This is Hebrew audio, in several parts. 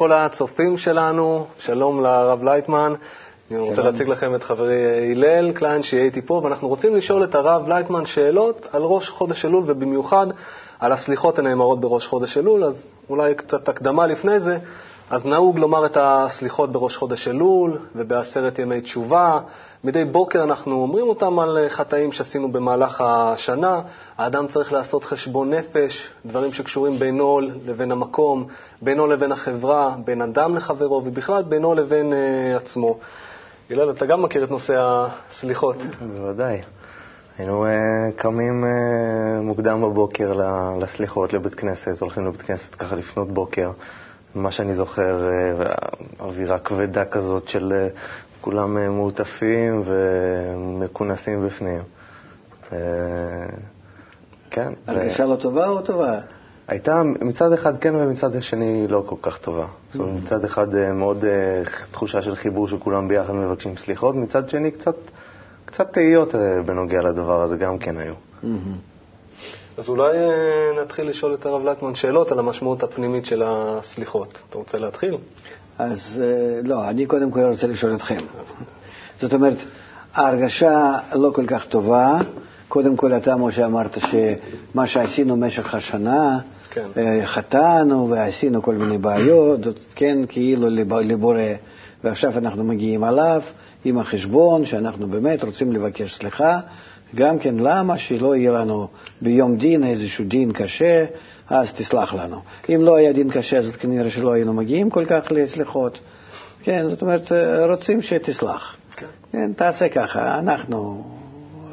לכל הצופים שלנו, שלום לרב לייטמן. אני רוצה להציג לכם את חברי הלל קליין שיהיה איתי פה, ואנחנו רוצים לשאול את הרב לייטמן שאלות על ראש חודש אלול, ובמיוחד על הסליחות הנאמרות בראש חודש אלול, אז אולי קצת הקדמה לפני זה. אז נהוג לומר את הסליחות בראש חודש אלול ובעשרת ימי תשובה. מדי בוקר אנחנו אומרים אותם על חטאים שעשינו במהלך השנה. האדם צריך לעשות חשבון נפש, דברים שקשורים בינו לבין המקום, בינו לבין החברה, בין אדם לחברו ובכלל בינו לבין uh, עצמו. הלל, אתה גם מכיר את נושא הסליחות. בוודאי. היינו uh, קמים uh, מוקדם בבוקר לסליחות, לבית כנסת, הולכים לבית כנסת ככה לפנות בוקר. מה שאני זוכר, אה, אווירה כבדה כזאת של אה, כולם אה, מעוטפים ומכונסים בפנים. כן. הרגשה לא טובה או טובה? הייתה מצד אחד כן ומצד שני לא כל כך טובה. זאת אומרת, mm-hmm. מצד אחד מאוד תחושה של חיבור שכולם ביחד מבקשים סליחות, מצד שני קצת, קצת תהיות בנוגע לדבר הזה גם כן היו. אז אולי אה, נתחיל לשאול את הרב לטמן שאלות על המשמעות הפנימית של הסליחות. אתה רוצה להתחיל? אז אה, לא, אני קודם כל רוצה לשאול אתכם. זאת אומרת, ההרגשה לא כל כך טובה. קודם כל, אתה, משה, אמרת שמה שעשינו במשך השנה, כן. אה, חטאנו ועשינו כל מיני בעיות, כן, כאילו לבורא, ועכשיו אנחנו מגיעים עליו עם החשבון שאנחנו באמת רוצים לבקש סליחה. גם כן למה שלא יהיה לנו ביום דין איזשהו דין קשה, אז תסלח לנו. אם לא היה דין קשה, אז כנראה שלא היינו מגיעים כל כך לסליחות. כן, זאת אומרת, רוצים שתסלח. כן. כן, תעשה ככה, אנחנו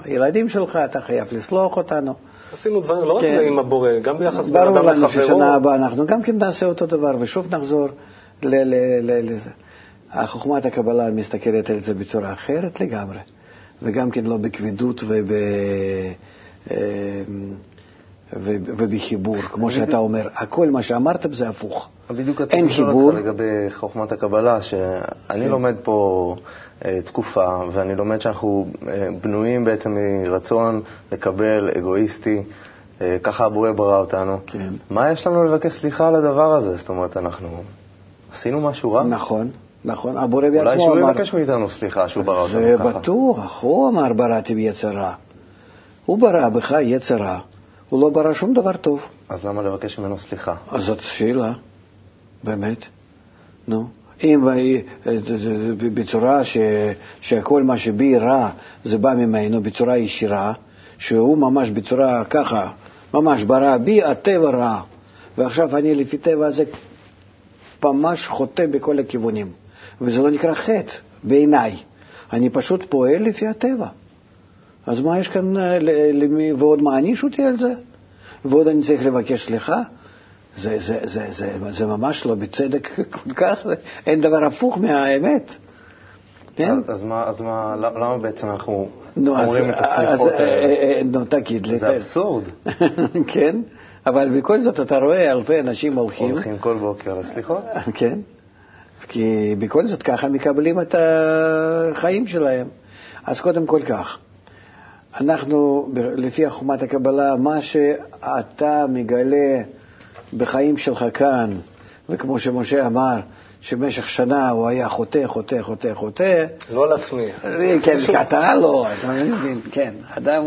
הילדים שלך, אתה חייב לסלוח אותנו. עשינו דברים לא רק כן. עם הבורא, גם ביחס בין אדם לחברו. ברור לנו ששנה הבאה אנחנו גם כן נעשה אותו דבר, ושוב נחזור לזה. חוכמת הקבלה מסתכלת על זה בצורה אחרת לגמרי. וגם כן לא בכבדות וב... אה, ובחיבור, כמו שאתה אומר. הכל מה שאמרת זה הפוך. בדיוק אין חיבור. לגבי חוכמת הקבלה, שאני כן. לומד פה אה, תקופה, ואני לומד שאנחנו אה, בנויים בעצם מרצון לקבל, אגואיסטי. ככה הבורא ברא אותנו. כן. מה יש לנו לבקש סליחה על הדבר הזה? זאת אומרת, אנחנו עשינו משהו רע? נכון. נכון, הבורא בעצמו אמר... אולי שהוא יבקש מאיתנו סליחה שהוא ברא אותנו ככה. זה בטוח, הוא אמר בראתי ביצר רע. הוא ברא בך יצר רע, הוא לא ברא שום דבר טוב. אז למה לבקש ממנו סליחה? אז זאת שאלה, באמת. נו. אם בצורה ש, שכל מה שבי רע זה בא ממנו בצורה ישירה, שהוא ממש בצורה ככה, ממש ברא בי הטבע רע, ועכשיו אני לפי טבע הזה ממש חוטא בכל הכיוונים. וזה לא נקרא חטא בעיניי. אני פשוט פועל לפי הטבע. אז מה יש כאן, אה, למי, ועוד מעניש אותי על זה? ועוד אני צריך לבקש סליחה? זה, זה, זה, זה, זה ממש לא בצדק כל כך, אין דבר הפוך מהאמת. כן? אז, מה, אז מה, למה בעצם אנחנו נו, אומרים אז, את הסליחות האלה? אה, אה, נו, תגיד לי. זה אבסורד. כן, אבל בכל זאת אתה רואה אלפי אנשים הולכים. הולכים כל בוקר לסליחות? כן. כי בכל זאת ככה מקבלים את החיים שלהם. אז קודם כל כך, אנחנו, לפי חומת הקבלה, מה שאתה מגלה בחיים שלך כאן, וכמו שמשה אמר, שבמשך שנה הוא היה חוטא, חוטא, חוטא, חוטא. לא על עצמי. כן, אתה לא, אתה מבין, כן, אדם...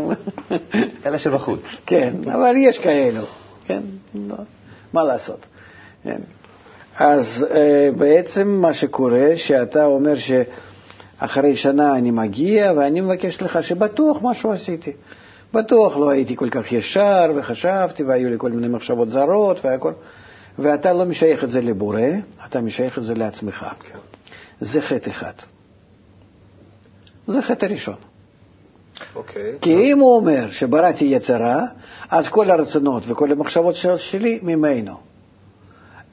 אלה שבחוץ. כן, אבל יש כאלו, כן, לא, מה לעשות. אז uh, בעצם מה שקורה, שאתה אומר שאחרי שנה אני מגיע ואני מבקש לך שבטוח משהו עשיתי. בטוח לא הייתי כל כך ישר וחשבתי והיו לי כל מיני מחשבות זרות והכל, ואתה לא משייך את זה לבורא, אתה משייך את זה לעצמך. כן. זה חטא אחד. זה חטא הראשון. אוקיי. כי אם הוא אומר שבראתי יצרה, אז כל הרצונות וכל המחשבות שלי ממנו.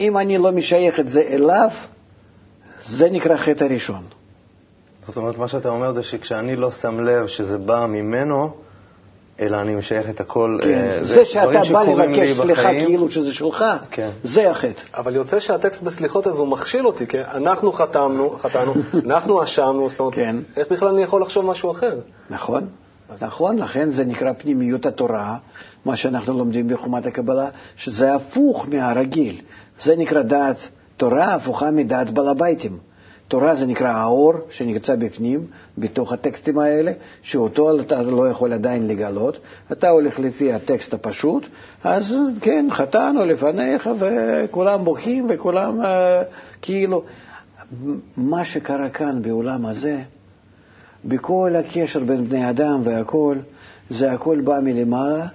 אם אני לא משייך את זה אליו, זה נקרא חטא הראשון. זאת אומרת, מה שאתה אומר זה שכשאני לא שם לב שזה בא ממנו, אלא אני משייך את הכל... כן, אה, זה, זה שאתה בא לבקש סליחה כאילו שזה שלך, כן. זה החטא. אבל יוצא שהטקסט בסליחות הזה הוא מכשיל אותי, כי אנחנו חתמנו, חטאנו, אנחנו אשמנו, זאת אומרת, כן. איך בכלל אני יכול לחשוב משהו אחר? נכון. נכון, לכן זה נקרא פנימיות התורה, מה שאנחנו לומדים בחומת הקבלה, שזה הפוך מהרגיל. זה נקרא דעת תורה הפוכה מדעת בעל. תורה זה נקרא האור שנמצא בפנים, בתוך הטקסטים האלה, שאותו אתה לא יכול עדיין לגלות. אתה הולך לפי הטקסט הפשוט, אז כן, חטאנו לפניך וכולם בוכים וכולם uh, כאילו... מה שקרה כאן בעולם הזה, בכל הקשר בין בני אדם והכול, זה הכל בא מלמעלה.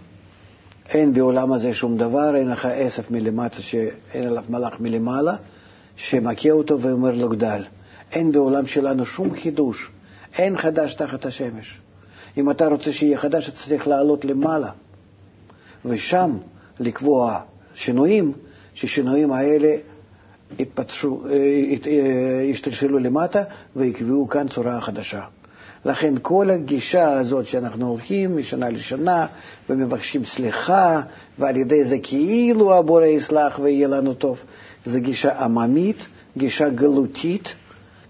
אין בעולם הזה שום דבר, אין לך עשף מלמטה, שאין עליו מלאך מלמעלה, שמכה אותו ואומר לו גדל. אין בעולם שלנו שום חידוש, אין חדש תחת השמש. אם אתה רוצה שיהיה חדש, אתה צריך לעלות למעלה, ושם לקבוע שינויים, ששינויים האלה יתפתשו, ישתלשלו למטה ויקבעו כאן צורה חדשה. לכן כל הגישה הזאת שאנחנו הולכים משנה לשנה ומבקשים סליחה, ועל ידי זה כאילו הבורא יסלח ויהיה לנו טוב, זו גישה עממית, גישה גלותית.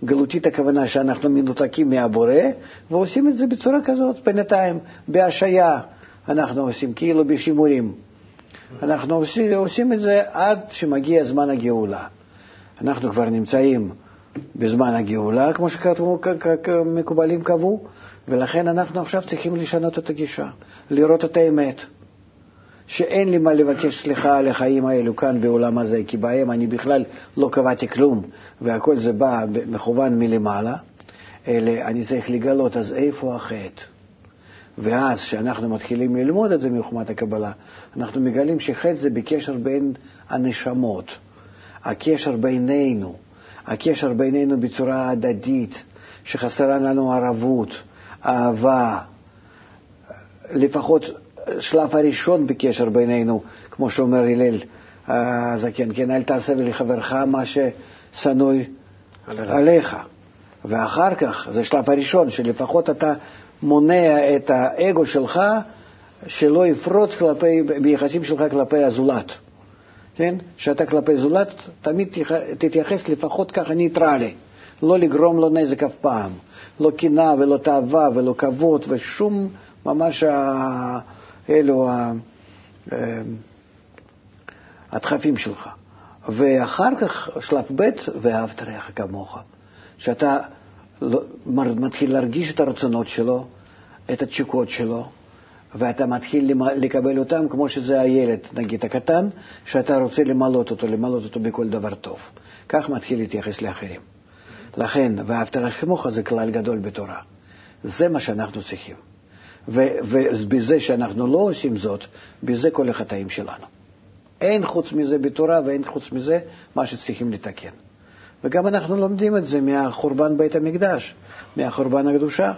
גלותית הכוונה שאנחנו מנותקים מהבורא, ועושים את זה בצורה כזאת בינתיים, בהשעיה. אנחנו עושים כאילו בשימורים. אנחנו עושים, עושים את זה עד שמגיע זמן הגאולה. אנחנו כבר נמצאים בזמן הגאולה, כמו שמקובלים קבעו, ולכן אנחנו עכשיו צריכים לשנות את הגישה, לראות את האמת, שאין לי מה לבקש סליחה על החיים האלו כאן בעולם הזה, כי בהם אני בכלל לא קבעתי כלום, והכל זה בא מכוון מלמעלה, אלא אני צריך לגלות אז איפה החטא. ואז, כשאנחנו מתחילים ללמוד את זה מחומת הקבלה, אנחנו מגלים שחטא זה בקשר בין הנשמות, הקשר בינינו, הקשר בינינו בצורה הדדית, שחסרה לנו ערבות, אהבה, לפחות שלב הראשון בקשר בינינו, כמו שאומר הלל הזקן, כן, אל תעשה לחברך מה ששנוי עליך. ואחר כך, זה שלב הראשון, שלפחות אתה מונע את האגו שלך שלא יפרוץ כלפי, ביחסים שלך כלפי הזולת. כן? שאתה כלפי זולת תמיד תתייחס לפחות ככה ניטרלי, לא לגרום לו נזק אף פעם, לא קנאה ולא תאווה ולא כבוד ושום ממש אלו אה, הדחפים שלך. ואחר כך שלב ב' ואהבת רעך כמוך, שאתה לא, מתחיל להרגיש את הרצונות שלו, את התשוקות שלו, ואתה מתחיל לקבל אותם כמו שזה הילד, נגיד הקטן, שאתה רוצה למלות אותו, למלות אותו בכל דבר טוב. כך מתחיל להתייחס לאחרים. לכן, ואהבת כמוך זה כלל גדול בתורה. זה מה שאנחנו צריכים. ובזה שאנחנו לא עושים זאת, בזה כל החטאים שלנו. אין חוץ מזה בתורה ואין חוץ מזה מה שצריכים לתקן. וגם אנחנו לומדים את זה מהחורבן בית המקדש, מהחורבן הקדושה,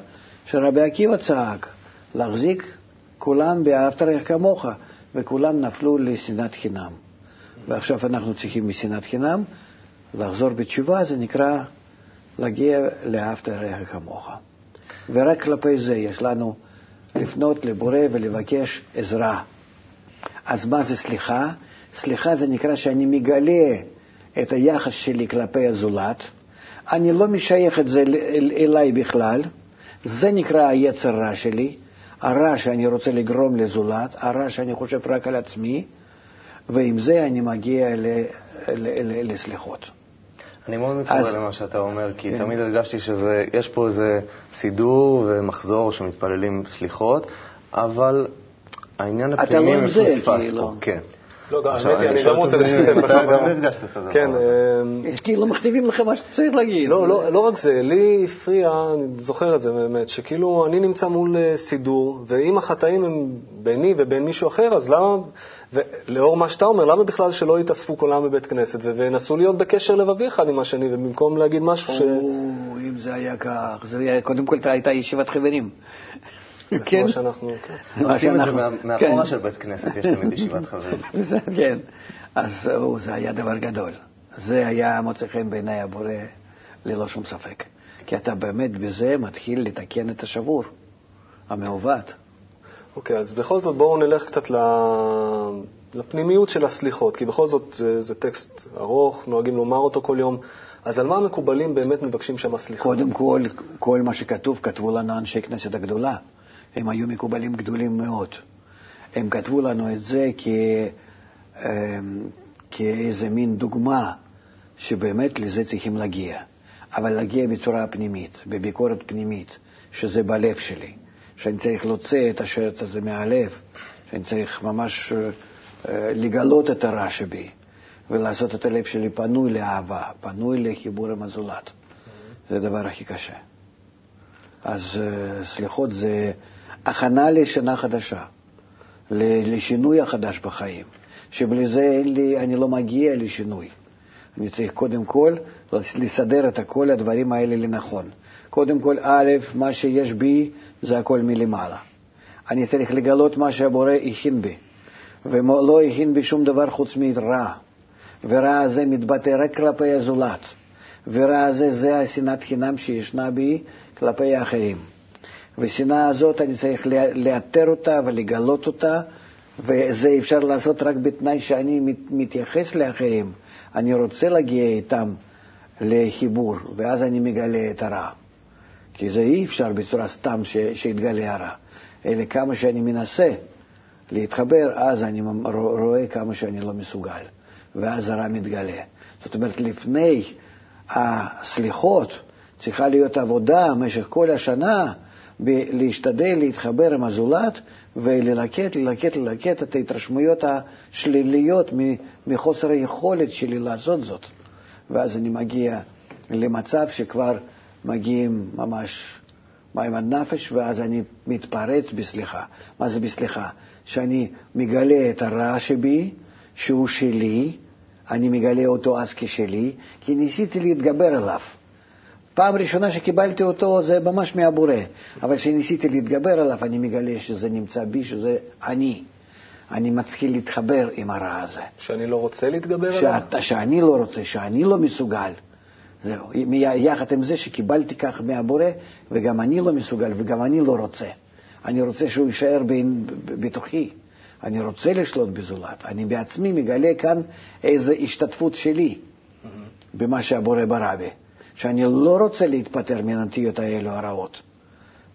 שרבי עקיבא צעק, להחזיק כולם באהבת רעך כמוך, וכולם נפלו לשנאת חינם. ועכשיו אנחנו צריכים משנאת חינם לחזור בתשובה, זה נקרא להגיע לאהבת רעך כמוך. ורק כלפי זה יש לנו לפנות לבורא ולבקש עזרה. אז מה זה סליחה? סליחה זה נקרא שאני מגלה את היחס שלי כלפי הזולת, אני לא משייך את זה אליי בכלל, זה נקרא היצר רע שלי, הרע שאני רוצה לגרום לזולת, הרע שאני חושב רק על עצמי, ועם זה אני מגיע לסליחות. אני מאוד מתחבר למה שאתה אומר, כי כן. תמיד הרגשתי שיש פה איזה סידור ומחזור שמתפללים סליחות, אבל העניין הפנימי מפוספס. פה. כן. לא, האמת היא, אני גם רוצה לשתף לך. גם הרגשת את הדבר כן. אה, כאילו מכתיבים לך מה שאתה צריך להגיד. לא, לא, לא רק זה, לי הפריע, אני זוכר את זה באמת, שכאילו אני נמצא מול אה, סידור, ואם החטאים הם ביני ובין מישהו אחר, אז למה, ולאור מה שאתה אומר, למה בכלל שלא יתאספו כולם בבית כנסת וינסו להיות בקשר לבבי אחד עם השני, ובמקום להגיד משהו ש... אם זה היה כך, קודם כל הייתה ישיבת חברים. כן. מה שאנחנו, כן. עושים את זה מאחורה כן. של בית כנסת, יש תמיד ישיבת חברים. כן, אז זה היה דבר גדול. זה היה מוצא חן בעיני הבורא ללא שום ספק. כי אתה באמת בזה מתחיל לתקן את השבור, המעוות. אוקיי, אז בכל זאת בואו נלך קצת לפנימיות של הסליחות, כי בכל זאת זה, זה טקסט ארוך, נוהגים לומר אותו כל יום. אז על מה המקובלים באמת מבקשים שם סליחה? קודם כל, כל מה שכתוב, כתבו לנו אנשי כנסת הגדולה. הם היו מקובלים גדולים מאוד. הם כתבו לנו את זה כ... אמ, כאיזה מין דוגמה שבאמת לזה צריכים להגיע, אבל להגיע בצורה פנימית, בביקורת פנימית, שזה בלב שלי, שאני צריך להוציא את השרץ הזה מהלב, שאני צריך ממש אה, לגלות את הרע שבי, ולעשות את הלב שלי פנוי לאהבה, פנוי לחיבור עם הזולת. זה הדבר הכי קשה. אז אה, סליחות זה הכנה לשנה חדשה, לשינוי החדש בחיים, שבלי זה לי, אני לא מגיע לשינוי. אני צריך קודם כל לסדר את כל הדברים האלה לנכון. קודם כל, א', מה שיש בי זה הכל מלמעלה. אני צריך לגלות מה שהבורא הכין בי, ולא הכין בי שום דבר חוץ מרע. ורע הזה מתבטא רק כלפי הזולת, ורע הזה זה השנאת חינם שישנה בי כלפי האחרים. והשנאה הזאת, אני צריך לאתר אותה ולגלות אותה, וזה אפשר לעשות רק בתנאי שאני מתייחס לאחרים. אני רוצה להגיע איתם לחיבור, ואז אני מגלה את הרע. כי זה אי אפשר בצורה סתם שיתגלה הרע, אלא כמה שאני מנסה להתחבר, אז אני רואה כמה שאני לא מסוגל, ואז הרע מתגלה. זאת אומרת, לפני הסליחות צריכה להיות עבודה במשך כל השנה להשתדל להתחבר עם הזולת וללקט, ללקט, ללקט את ההתרשמויות השליליות מחוסר היכולת שלי לעשות זאת. ואז אני מגיע למצב שכבר מגיעים ממש מים עד נפש, ואז אני מתפרץ בסליחה. מה זה בסליחה? שאני מגלה את הרע שבי, שהוא שלי, אני מגלה אותו אז כשלי, כי ניסיתי להתגבר עליו. פעם ראשונה שקיבלתי אותו זה ממש מהבורא, אבל כשניסיתי להתגבר עליו אני מגלה שזה נמצא בי, שזה אני. אני מתחיל להתחבר עם הרע הזה. שאני לא רוצה להתגבר עליו? שאני לא רוצה, שאני לא מסוגל. זהו, יחד עם זה שקיבלתי כך מהבורא, וגם אני לא מסוגל וגם אני לא רוצה. אני רוצה שהוא יישאר בתוכי. אני רוצה לשלוט בזולת. אני בעצמי מגלה כאן איזו השתתפות שלי mm-hmm. במה שהבורא ברא בי. שאני לא רוצה להתפטר מהנטיות האלו הרעות,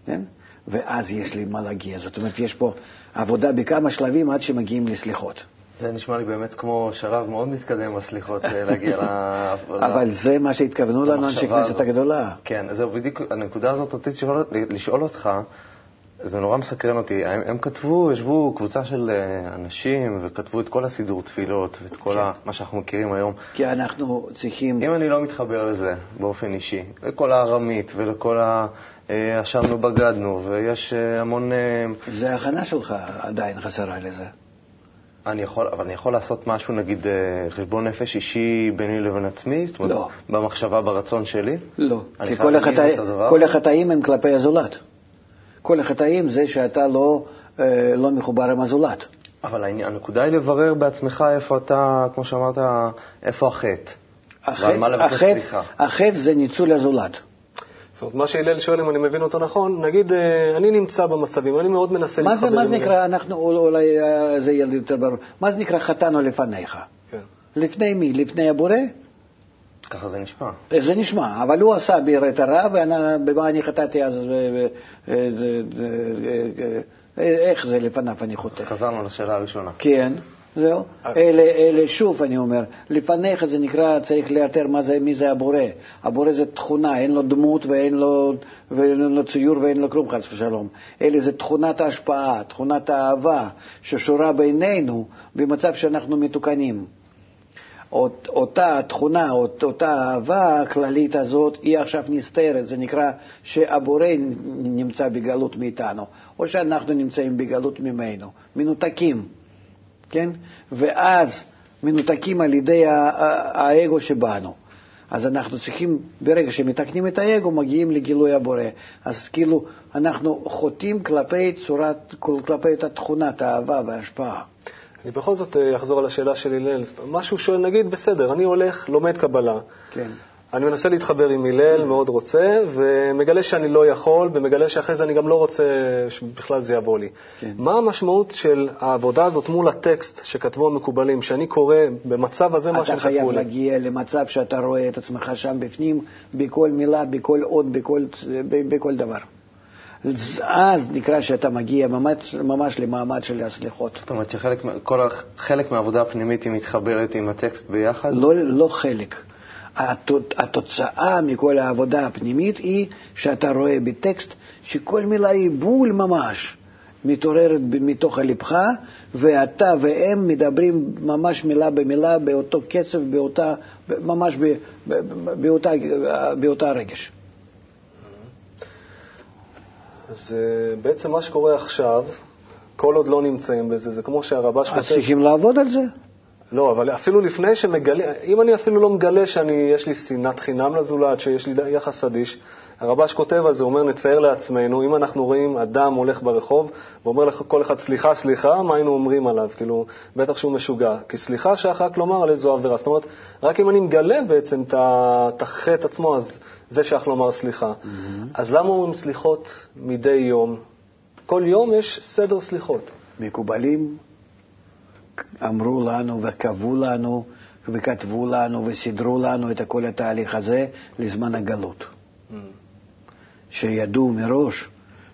כן? ואז יש לי מה להגיע. זאת אומרת, יש פה עבודה בכמה שלבים עד שמגיעים לסליחות. זה נשמע לי באמת כמו שלב מאוד מתקדם בסליחות, אה, להגיע ל... אבל זה מה שהתכוונו לנו אנשי כנסת הגדולה. כן, זהו, בדיוק הנקודה הזאת רציתי לשאול אותך, זה נורא מסקרן אותי. הם, הם כתבו, ישבו קבוצה של אה, אנשים וכתבו את כל הסידור תפילות ואת כל כן. ה, מה שאנחנו מכירים היום. כי אנחנו צריכים... אם אני לא מתחבר לזה באופן אישי, לכל הארמית ולכל ה... אה, ישבנו, בגדנו, ויש אה, המון... זה ההכנה שלך עדיין חסרה לזה. אני יכול, אבל אני יכול לעשות משהו, נגיד, חשבון נפש אישי ביני לבין עצמי? זאת אומרת, לא. במחשבה, ברצון שלי? לא, כי כל החטאים הם כלפי הזולת. כל החטאים זה שאתה לא, אה, לא מחובר עם הזולת. אבל הנקודה היא לברר בעצמך איפה אתה, כמו שאמרת, איפה החטא. החטא, החטא זה ניצול הזולת. זאת אומרת, מה שהלל שואל, אם אני מבין אותו נכון, נגיד, אה, אני נמצא במצבים, אני מאוד מנסה להתחבר. מה זה נקרא, אנחנו, אולי אה, זה יהיה יותר ברור, מה זה נקרא חטאנו לפניך? כן. לפני מי? לפני הבורא? ככה זה נשמע. זה נשמע, אבל הוא עשה בי את הרע, ובמה אני חטאתי אז, איך זה לפניו אני חוטא. חזרנו לשאלה הראשונה. כן, זהו. אלה, אלה, שוב אני אומר, לפניך זה נקרא, צריך לאתר מה זה, מי זה הבורא. הבורא זה תכונה, אין לו דמות ואין לו, ואין לו ציור ואין לו כלום, חס ושלום. אלה זה תכונת ההשפעה, תכונת האהבה, ששורה בינינו במצב שאנחנו מתוקנים. אות, אותה תכונה, אות, אותה אהבה הכללית הזאת, היא עכשיו נסתרת. זה נקרא שהבורא נמצא בגלות מאיתנו, או שאנחנו נמצאים בגלות ממנו, מנותקים, כן? ואז מנותקים על ידי האגו שבנו. אז אנחנו צריכים, ברגע שמתקנים את האגו, מגיעים לגילוי הבורא. אז כאילו אנחנו חוטאים כלפי צורת, כלפי את התכונת האהבה וההשפעה. אני בכל זאת אה, אחזור על השאלה של הלל. מה שהוא שואל, נגיד, בסדר, אני הולך, לומד קבלה. כן. אני מנסה להתחבר עם הלל, מאוד רוצה, ומגלה שאני לא יכול, ומגלה שאחרי זה אני גם לא רוצה שבכלל זה יבוא לי. כן. מה המשמעות של העבודה הזאת מול הטקסט שכתבו המקובלים, שאני קורא במצב הזה מה שהם כתבו לי? אתה חייב להגיע למצב שאתה רואה את עצמך שם בפנים, בכל מילה, בכל אות, בכל, בכל דבר. אז נקרא שאתה מגיע ממש, ממש למעמד של הסליחות. זאת אומרת שחלק כל, חלק מהעבודה הפנימית היא מתחברת עם הטקסט ביחד? לא, לא חלק. התוצאה מכל העבודה הפנימית היא שאתה רואה בטקסט שכל מילה היא בול ממש. מתעוררת מתוך לבך, ואתה והם מדברים ממש מילה במילה באותו קצב, באותה, ממש באותה, באותה רגש. אז אה, בעצם מה שקורה עכשיו, כל עוד לא נמצאים בזה, זה כמו שהרבש כותב... אז צריכים לעבוד על זה. לא, אבל אפילו לפני שמגלה, אם אני אפילו לא מגלה שיש לי שנאת חינם לזולת, שיש לי יחס אדיש, הרבש כותב על זה, הוא אומר, נצייר לעצמנו, אם אנחנו רואים אדם הולך ברחוב ואומר לכל אחד, סליחה, סליחה, מה היינו אומרים עליו? כאילו, בטח שהוא משוגע. כי סליחה שייך רק לומר על איזו עבירה. זאת אומרת, רק אם אני מגלה בעצם את החטא עצמו, אז זה שייך לומר סליחה. Mm-hmm. אז למה אומרים סליחות מדי יום? כל יום יש סדר סליחות. מקובלים אמרו לנו וקבעו לנו וכתבו לנו וסידרו לנו את כל התהליך הזה לזמן הגלות. Mm. שידעו מראש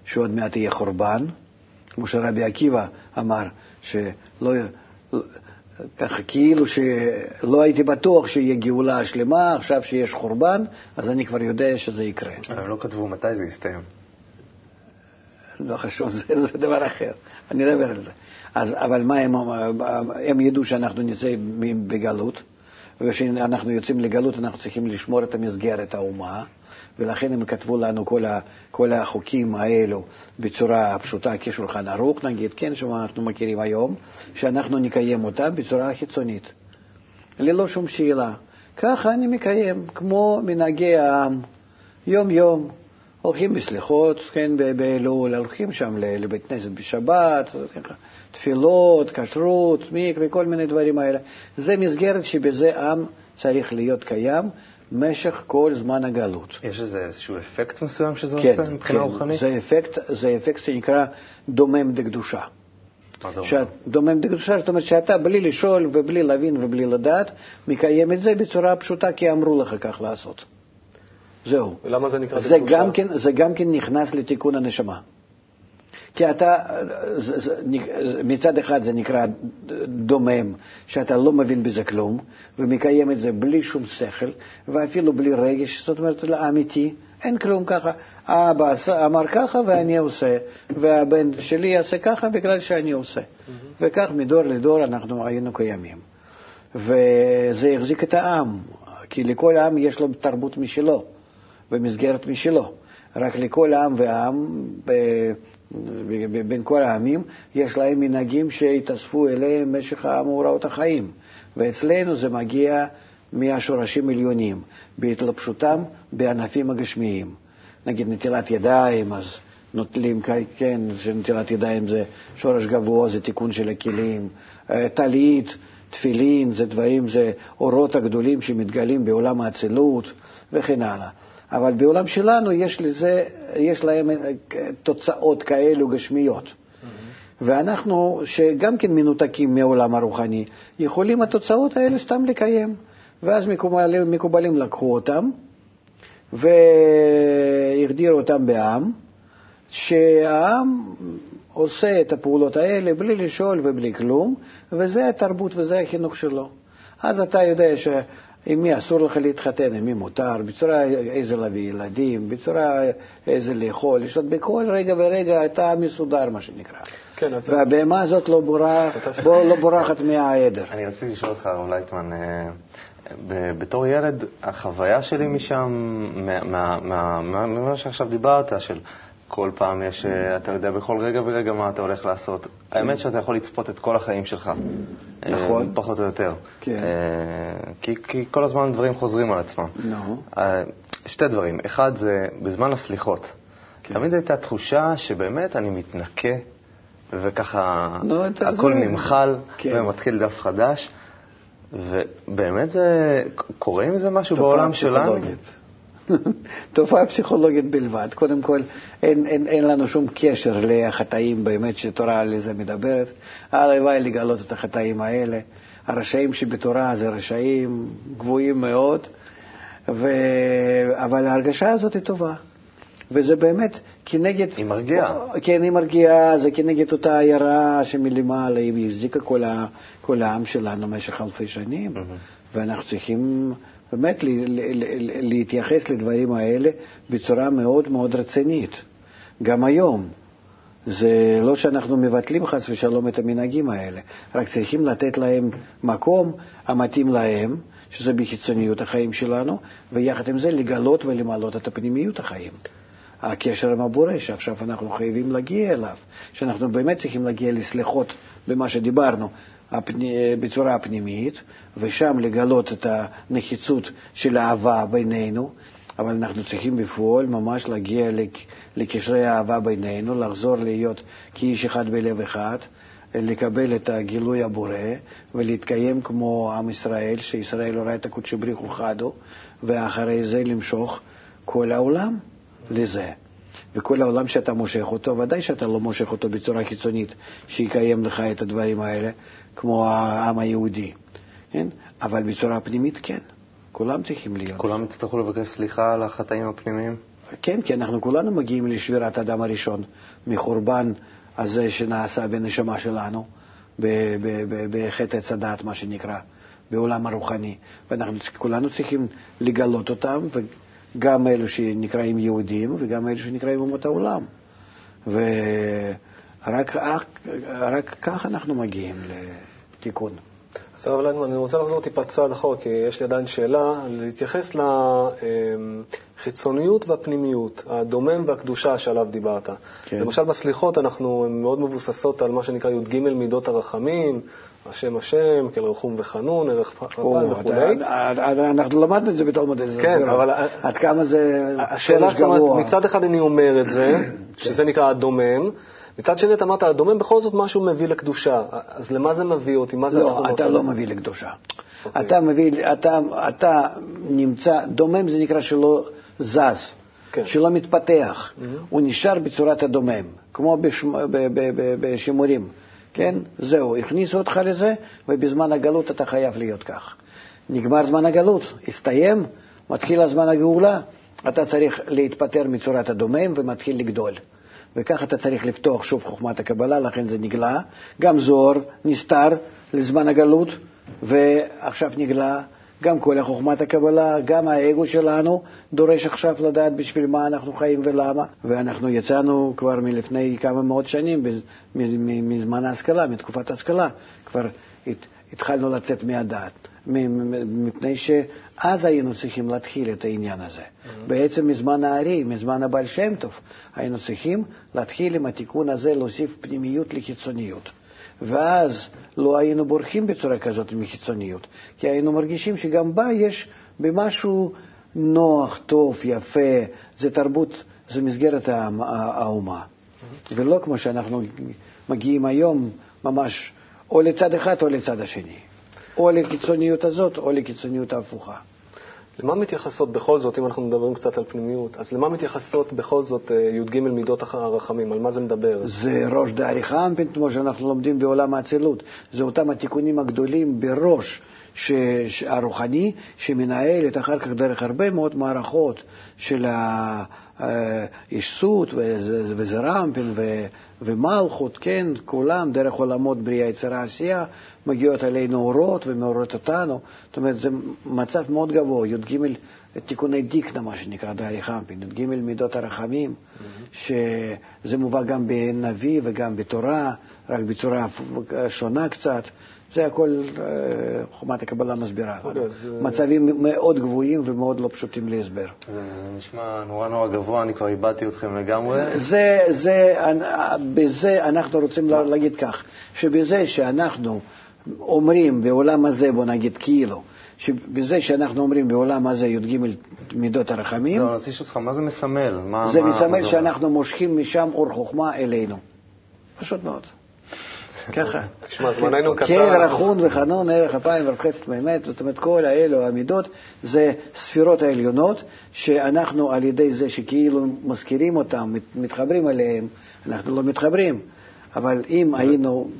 שעוד מעט יהיה חורבן, כמו שרבי עקיבא אמר, שלא... ככה כאילו שלא הייתי בטוח שיהיה גאולה שלמה, עכשיו שיש חורבן, אז אני כבר יודע שזה יקרה. הם לא כתבו מתי זה יסתיים. לא חשוב, זה, זה דבר אחר, אני אדבר על זה. אז, אבל מה הם, הם ידעו שאנחנו נצא בגלות, וכשאנחנו יוצאים לגלות אנחנו צריכים לשמור את המסגרת האומה, ולכן הם כתבו לנו כל, ה, כל החוקים האלו בצורה פשוטה כשולחן ערוך, נגיד, כן, שאנחנו מכירים היום, שאנחנו נקיים אותם בצורה חיצונית, ללא שום שאלה. ככה אני מקיים, כמו מנהגי העם, יום-יום. הולכים בסליחות, כן, באלול, הולכים שם לבית כנסת בשבת, תפילות, כשרות, מיק וכל מיני דברים האלה. זה מסגרת שבזה עם צריך להיות קיים משך כל זמן הגלות. יש איזה איזשהו אפקט מסוים שזה כן, עושה מבחינה כן, רוחנית? זה אפקט, זה אפקט שנקרא דומם דקדושה. דומם דקדושה, זאת אומרת שאתה בלי לשאול ובלי להבין ובלי לדעת, מקיים את זה בצורה פשוטה כי אמרו לך כך לעשות. זהו. ולמה זה נקרא זה גם, כן, זה גם כן נכנס לתיקון הנשמה. כי אתה, מצד אחד זה נקרא דומם, שאתה לא מבין בזה כלום, ומקיים את זה בלי שום שכל, ואפילו בלי רגש, זאת אומרת, אמיתי, אין כלום ככה. האבא אמר ככה ואני עושה, והבן שלי יעשה ככה בגלל שאני עושה. Mm-hmm. וכך מדור לדור אנחנו היינו קיימים. וזה החזיק את העם, כי לכל עם יש לו תרבות משלו. במסגרת משלו. רק לכל עם ועם, בין כל העמים, יש להם מנהגים שהתאספו אליהם במשך מאורעות החיים. ואצלנו זה מגיע מהשורשים עליונים, בהתלבשותם בענפים הגשמיים. נגיד נטילת ידיים, אז נוטלים, כן, שנטילת ידיים זה שורש גבוה, זה תיקון של הכלים. אה, טלית, תפילין, זה דברים, זה אורות הגדולים שמתגלים בעולם האצילות וכן הלאה. אבל בעולם שלנו יש, לזה, יש להם אה, תוצאות כאלו גשמיות. ואנחנו, שגם כן מנותקים מעולם הרוחני, יכולים התוצאות האלה סתם לקיים. ואז מקובלים, מקובלים לקחו אותם והחדירו אותם בעם, שהעם עושה את הפעולות האלה בלי לשאול ובלי כלום, וזה התרבות וזה החינוך שלו. אז אתה יודע ש... עם מי אסור לך להתחתן, עם מי מותר, בצורה איזה להביא ילדים, בצורה איזה לאכול, לשתות, בכל רגע ורגע אתה מסודר, מה שנקרא. כן, אז... והבהמה הזאת לא, בורח, בוא, לא בורחת מהעדר. אני רציתי לשאול אותך, הרב לייטמן, אה, בתור ילד, החוויה שלי משם, ממה שעכשיו דיברת, של כל פעם יש, אה, אתה יודע בכל רגע ורגע מה אתה הולך לעשות. האמת שאתה יכול לצפות את כל החיים שלך. אה, נכון. פחות או יותר. כן. אה, כי, כי כל הזמן דברים חוזרים על עצמם. נכון. שתי דברים. אחד זה בזמן הסליחות. כן. תמיד הייתה תחושה שבאמת אני מתנקה, וככה לא, הכל זה... נמחל, כן. ומתחיל דף חדש. ובאמת זה, קורה עם זה משהו בעולם שלנו? תופעה פסיכולוגית בלבד. קודם כל, אין, אין, אין לנו שום קשר לחטאים באמת שתורה על זה מדברת. הלוואי לגלות את החטאים האלה. הרשעים שבתורה זה רשעים גבוהים מאוד, ו... אבל ההרגשה הזאת היא טובה. וזה באמת כנגד... היא מרגיעה. כן, היא מרגיעה, זה כנגד אותה עיירה שמלמעלה, היא החזיקה כל, ה... כל העם שלנו במשך אלפי שנים, mm-hmm. ואנחנו צריכים באמת להתייחס לדברים האלה בצורה מאוד מאוד רצינית, גם היום. זה לא שאנחנו מבטלים חס ושלום את המנהגים האלה, רק צריכים לתת להם מקום המתאים להם, שזה בחיצוניות החיים שלנו, ויחד עם זה לגלות ולמלות את הפנימיות החיים. הקשר עם הבורא, שעכשיו אנחנו חייבים להגיע אליו, שאנחנו באמת צריכים להגיע לסליחות במה שדיברנו בצורה הפנימית, ושם לגלות את הנחיצות של האהבה בינינו, אבל אנחנו צריכים בפועל ממש להגיע לקשרי האהבה בינינו, לחזור להיות כאיש אחד בלב אחד, לקבל את הגילוי הבורא ולהתקיים כמו עם ישראל, שישראל הורה את הקודשי בריחו חדו, ואחרי זה למשוך כל העולם לזה. וכל העולם שאתה מושך אותו, ודאי שאתה לא מושך אותו בצורה חיצונית שיקיים לך את הדברים האלה, כמו העם היהודי, כן? אבל בצורה פנימית כן. כולם צריכים להיות. כולם יצטרכו לבקש סליחה על החטאים הפנימיים? כן, כי אנחנו כולנו מגיעים לשבירת האדם הראשון, מחורבן הזה שנעשה בנשמה שלנו, בחטא עץ הדעת, מה שנקרא, בעולם הרוחני. ואנחנו כולנו צריכים לגלות אותם, וגם אלו שנקראים יהודים וגם אלו שנקראים אומות העולם. ורק כך אנחנו מגיעים לתיקון. אז הרב לנדמן, אני רוצה לחזור טיפה צעד אחורה, כי יש לי עדיין שאלה, להתייחס לחיצוניות והפנימיות, הדומם והקדושה שעליו דיברת. כן. למשל בסליחות אנחנו מאוד מבוססות על מה שנקרא י"ג מידות הרחמים, השם השם, כל רחום וחנון, ערך פרפיים וכו'. אנחנו למדנו את זה בתלמוד איזה כן, אבל... עד כמה זה השאלה, זאת אומרת, מצד אחד אני אומר את זה, שזה נקרא הדומם, מצד שני, אתה אמרת, הדומם בכל זאת משהו מביא לקדושה. אז למה זה מביא אותי? מה זה לא, אתה לא מביא לקדושה. אוקיי. אתה מביא, אתה, אתה נמצא, דומם זה נקרא שלא זז, כן. שלא מתפתח. Mm-hmm. הוא נשאר בצורת הדומם, כמו בשמ, בשימורים. כן? זהו, הכניסו אותך לזה, ובזמן הגלות אתה חייב להיות כך. נגמר זמן הגלות, הסתיים, מתחיל הזמן הגאולה, אתה צריך להתפטר מצורת הדומם ומתחיל לגדול. וכך אתה צריך לפתוח שוב חוכמת הקבלה, לכן זה נגלה. גם זוהר נסתר לזמן הגלות, ועכשיו נגלה גם כל החוכמת הקבלה, גם האגו שלנו דורש עכשיו לדעת בשביל מה אנחנו חיים ולמה. ואנחנו יצאנו כבר מלפני כמה מאות שנים, מזמן ההשכלה, מתקופת ההשכלה, כבר התחלנו לצאת מהדעת. מפני שאז היינו צריכים להתחיל את העניין הזה. Mm-hmm. בעצם מזמן הארי, מזמן הבעל שם טוב, היינו צריכים להתחיל עם התיקון הזה, להוסיף פנימיות לחיצוניות. ואז לא היינו בורחים בצורה כזאת מחיצוניות, כי היינו מרגישים שגם בה יש במשהו נוח, טוב, יפה, זה תרבות, זה מסגרת האומה. ולא כמו שאנחנו מגיעים היום, ממש או לצד אחד או לצד השני. או לקיצוניות הזאת או לקיצוניות ההפוכה. למה מתייחסות בכל זאת, אם אנחנו מדברים קצת על פנימיות, אז למה מתייחסות בכל זאת אה, י"ג מידות הרחמים? על מה זה מדבר? זה ראש דאריכה אנפין, כמו שאנחנו לומדים בעולם האצילות. זה אותם התיקונים הגדולים בראש ש... הרוחני, שמנהלת אחר כך דרך הרבה מאוד מערכות של האישסות וזרמפין ומלכות, כן, כולם דרך עולמות בריאה, יצירה, עשייה, מגיעות עלינו אורות ומעוררות אותנו. זאת אומרת, זה מצב מאוד גבוה, י"ג תיקוני דיקנה, מה שנקרא, דארי חמפין, י"ג מידות הרחמים, mm-hmm. שזה מובא גם בנביא וגם בתורה, רק בצורה שונה קצת. זה הכל אה, חומת הקבלה מסבירה. אוקיי, מצבים מאוד גבוהים ומאוד לא פשוטים להסבר. זה נשמע נורא נורא גבוה, אני כבר איבדתי אתכם לגמרי. זה, זה, בזה אנחנו רוצים להגיד כך, שבזה שאנחנו אומרים בעולם הזה, בוא נגיד כאילו, שבזה שאנחנו אומרים בעולם הזה י"ג מידות הרחמים, לא, רוצה לשאול אותך, מה זה מסמל? זה מסמל שאנחנו מושכים משם אור חוכמה אלינו. פשוט מאוד. ככה. תשמע, זמננו קצר. כן, רחון וחנון, ערך אפיים ורב חסד באמת, זאת אומרת, כל האלו, המידות, זה ספירות העליונות, שאנחנו על ידי זה שכאילו מזכירים אותם, מתחברים אליהם, אנחנו לא מתחברים. אבל אם היינו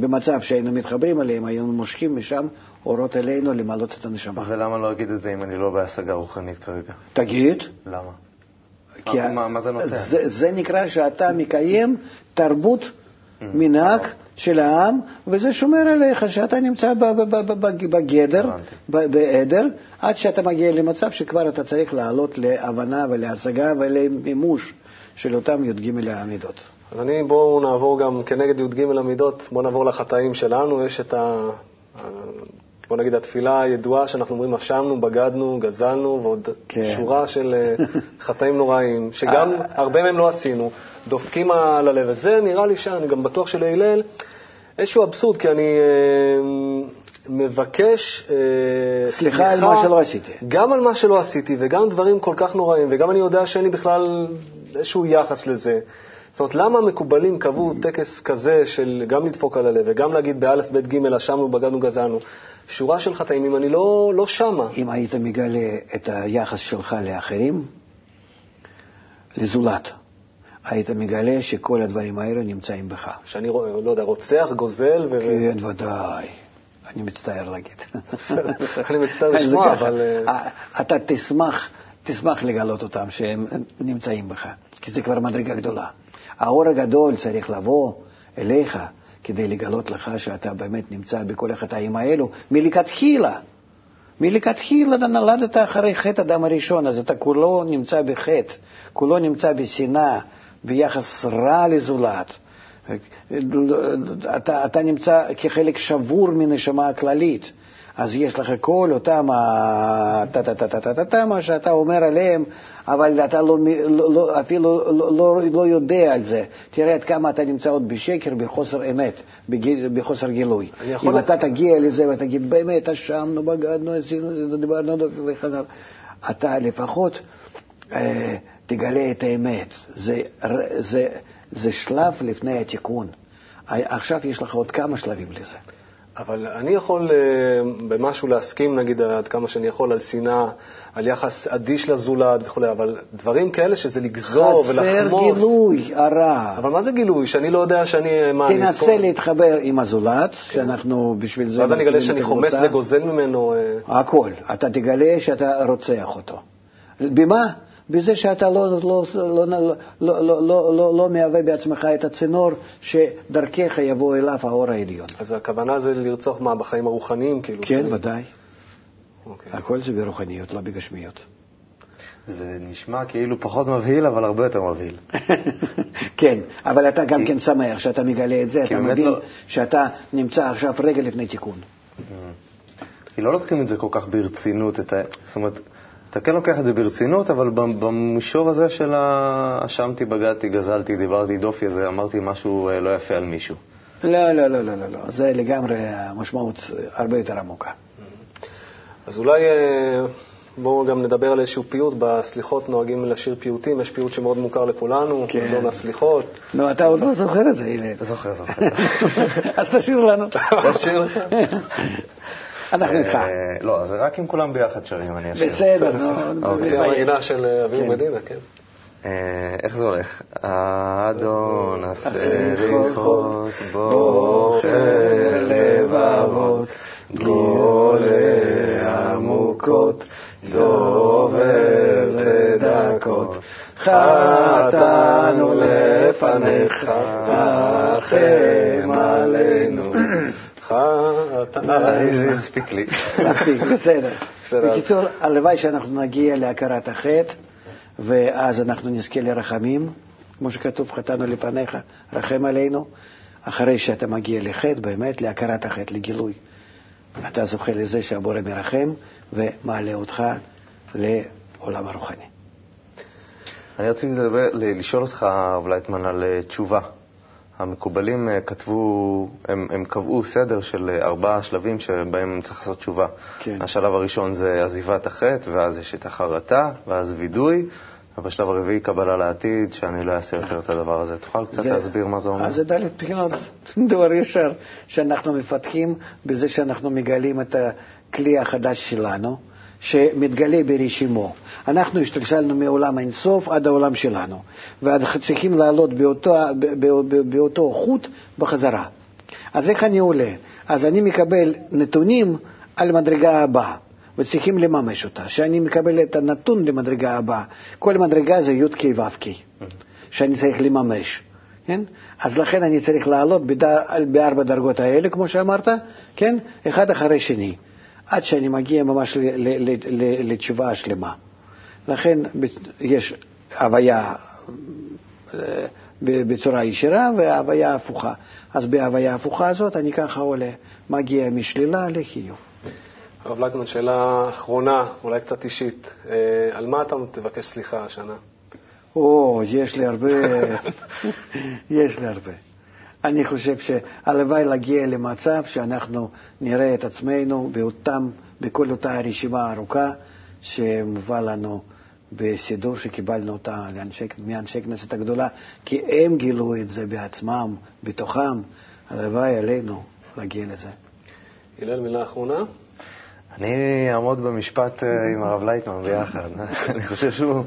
במצב שהיינו מתחברים אליהם, היינו מושכים משם אורות אלינו למעלות את הנשמה. ולמה לא אגיד את זה אם אני לא בהשגה רוחנית כרגע? תגיד. למה? כי מה, מה זה נותן? זה, זה נקרא שאתה מקיים תרבות, mm. מנהג, של העם, וזה שומר עליך שאתה נמצא בגדר, בעדר, עד שאתה מגיע למצב שכבר אתה צריך לעלות להבנה ולהשגה ולמימוש של אותם י"ג המידות. אז אני, בואו נעבור גם כנגד י"ג המידות, בואו נעבור לחטאים שלנו. יש את ה... בוא נגיד, התפילה הידועה שאנחנו אומרים, אשמנו, בגדנו, גזלנו, ועוד כן. שורה של אה, חטאים נוראים, שגם אה. הרבה מהם לא עשינו, דופקים על הלב. וזה נראה לי שאני גם בטוח שלהלל איזשהו אבסורד, כי אני אה, מבקש אה, סליחה, סליחה על מה שלא עשיתי. גם על מה שלא עשיתי, וגם דברים כל כך נוראים, וגם אני יודע שאין לי בכלל איזשהו יחס לזה. זאת אומרת, למה המקובלים קבעו טקס כזה של גם לדפוק על הלב וגם להגיד באלף, בית, גימל, אשמנו, בגדנו, גזענו? שורה של חטאים, אם אני לא, לא שמה. אם היית מגלה את היחס שלך לאחרים, לזולת, היית מגלה שכל הדברים האלה נמצאים בך. שאני, לא יודע, רוצח, גוזל ו... כן, ודאי. אני מצטער להגיד. אני מצטער לשמוע, אבל... אה, אתה תשמח, תשמח לגלות אותם שהם נמצאים בך, כי זה כבר מדרגה גדולה. האור הגדול צריך לבוא אליך כדי לגלות לך שאתה באמת נמצא בכל החטאים האלו מלכתחילה. מלכתחילה נולדת אחרי חטא הדם הראשון, אז אתה כולו נמצא בחטא, כולו נמצא בשנאה, ביחס רע לזולת. אתה, אתה נמצא כחלק שבור מנשמה הכללית. אז יש לך כל אותם טה-טה-טה-טה-טה, מה שאתה אומר עליהם, אבל אתה לא, לא, אפילו לא, לא, לא יודע על זה. תראה עד כמה אתה נמצא עוד בשקר, בחוסר אמת, בחוסר גילוי. אם אתה תגיע לזה ותגיד, באמת, אשמנו, בגדנו, עשינו, דיברנו, וכן אתה לפחות אה, תגלה את האמת. זה, זה, זה שלב לפני התיקון. עכשיו יש לך עוד כמה שלבים לזה. אבל אני יכול uh, במשהו להסכים, נגיד, עד כמה שאני יכול, על שנאה, על יחס אדיש לזולת וכו', אבל דברים כאלה שזה לגזור ולחמוס... חסר גילוי, הרע. אבל מה זה גילוי? שאני לא יודע שאני... מה, תנסה אני להתחבר עם הזולת, כן. שאנחנו בשביל זה... ואז אני אגלה שאני חומס וגוזל ממנו... Uh... הכל. אתה תגלה שאתה רוצח אותו. במה? בזה שאתה לא, לא, לא, לא, לא, לא, לא, לא מהווה בעצמך את הצינור שדרכך יבוא אליו האור העליון. אז הכוונה זה לרצוח מה, בחיים הרוחניים? כאילו, כן, זה... ודאי. אוקיי. הכל זה ברוחניות, לא בגשמיות. זה נשמע כאילו פחות מבהיל, אבל הרבה יותר מבהיל. כן, אבל אתה גם כן שמח שאתה מגלה את זה, אתה מבין לא... שאתה נמצא עכשיו רגע לפני תיקון. כי לא לוקחים את זה כל כך ברצינות, את ה... זאת אומרת, אתה כן לוקח את זה ברצינות, אבל במישור הזה של האשמתי, בגדתי, גזלתי, דיברתי דופי הזה, אמרתי משהו אה, לא יפה על מישהו. לא, לא, לא, לא, לא, לא. זה לגמרי משמעות הרבה יותר עמוקה. אז אולי אה, בואו גם נדבר על איזשהו פיוט. בסליחות נוהגים לשיר פיוטים, יש פיוט שמאוד מוכר לכולנו, כן. לא מהסליחות. נו, אתה עוד לא זוכר את זה, הנה. זוכר, זוכר. אז תשאיר לנו. תשאיר לך. אנחנו איתך. אה, לא, זה רק אם כולם ביחד שרים, אני אשאיר. בסדר, נו. אוקיי. המגינה של אה, אביב כן. מדינה, כן. אה, איך זה הולך? אדון הסליחות בוחר לבבות, גולי עמוקות, זובר צדקות. חטאנו לפניך, רחם עלינו. זה הספיק לי. מספיק, בסדר. בקיצור, הלוואי שאנחנו נגיע להכרת החטא, ואז אנחנו נזכה לרחמים, כמו שכתוב, חטאנו לפניך, רחם עלינו. אחרי שאתה מגיע לחטא, באמת, להכרת החטא, לגילוי. אתה זוכה לזה שהבורא מרחם ומעלה אותך לעולם הרוחני. אני רציתי לשאול אותך, הרב לייטמן, על אה, תשובה. המקובלים אה, כתבו, הם, הם קבעו סדר של אה, ארבעה שלבים שבהם צריך לעשות תשובה. כן. השלב הראשון זה עזיבת החטא, ואז יש את החרטה, ואז וידוי, ובשלב הרביעי קבלה לעתיד, שאני לא אעשה יותר את הדבר הזה. תוכל קצת זה, להסביר מה זה אומר? אז זה ד' בחינות, דבר ישר, שאנחנו מפתחים בזה שאנחנו מגלים את הכלי החדש שלנו. שמתגלה ברשימו. אנחנו השתלשלנו מעולם האינסוף עד העולם שלנו, צריכים לעלות באותו, באותו חוט בחזרה. אז איך אני עולה? אז אני מקבל נתונים על מדרגה הבאה, וצריכים לממש אותה. כשאני מקבל את הנתון למדרגה הבאה, כל מדרגה זה י"ק ו"ק, שאני צריך לממש. כן? אז לכן אני צריך לעלות בארבע דרגות האלה, כמו שאמרת, כן? אחד אחרי שני, עד שאני מגיע ממש לתשובה השלמה. לכן יש הוויה אה, בצורה ישירה והוויה הפוכה. אז בהוויה הפוכה הזאת אני ככה עולה, מגיע משלילה לחיוב. הרב לייטמן, שאלה אחרונה, אולי קצת אישית. אה, על מה אתה תבקש סליחה השנה? או, יש לי הרבה, יש לי הרבה. אני חושב שהלוואי להגיע למצב שאנחנו נראה את עצמנו באותם, בכל אותה רשימה ארוכה שמובא לנו בסידור שקיבלנו אותה לאנשי, מאנשי כנסת הגדולה, כי הם גילו את זה בעצמם, בתוכם. הלוואי עלינו להגיע לזה. הלל, מילה אחרונה? אני אעמוד במשפט אה, עם הרב לייטמן ביחד. אני חושב שהוא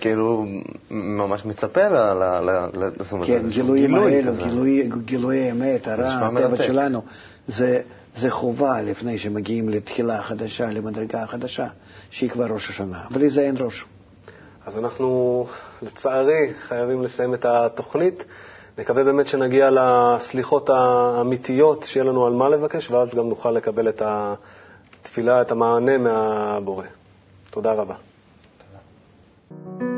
כאילו ממש מצפה ל... כן, גילויים האלו, גילויי אמת, הרע, הטבע שלנו, זה חובה לפני שמגיעים לתחילה חדשה, למדרגה חדשה, שהיא כבר ראש השנה. בלי זה אין ראש. אז אנחנו, לצערי, חייבים לסיים את התוכנית. נקווה באמת שנגיע לסליחות האמיתיות, שיהיה לנו על מה לבקש, ואז גם נוכל לקבל את התפילה, את המענה מהבורא. תודה רבה. Thank you.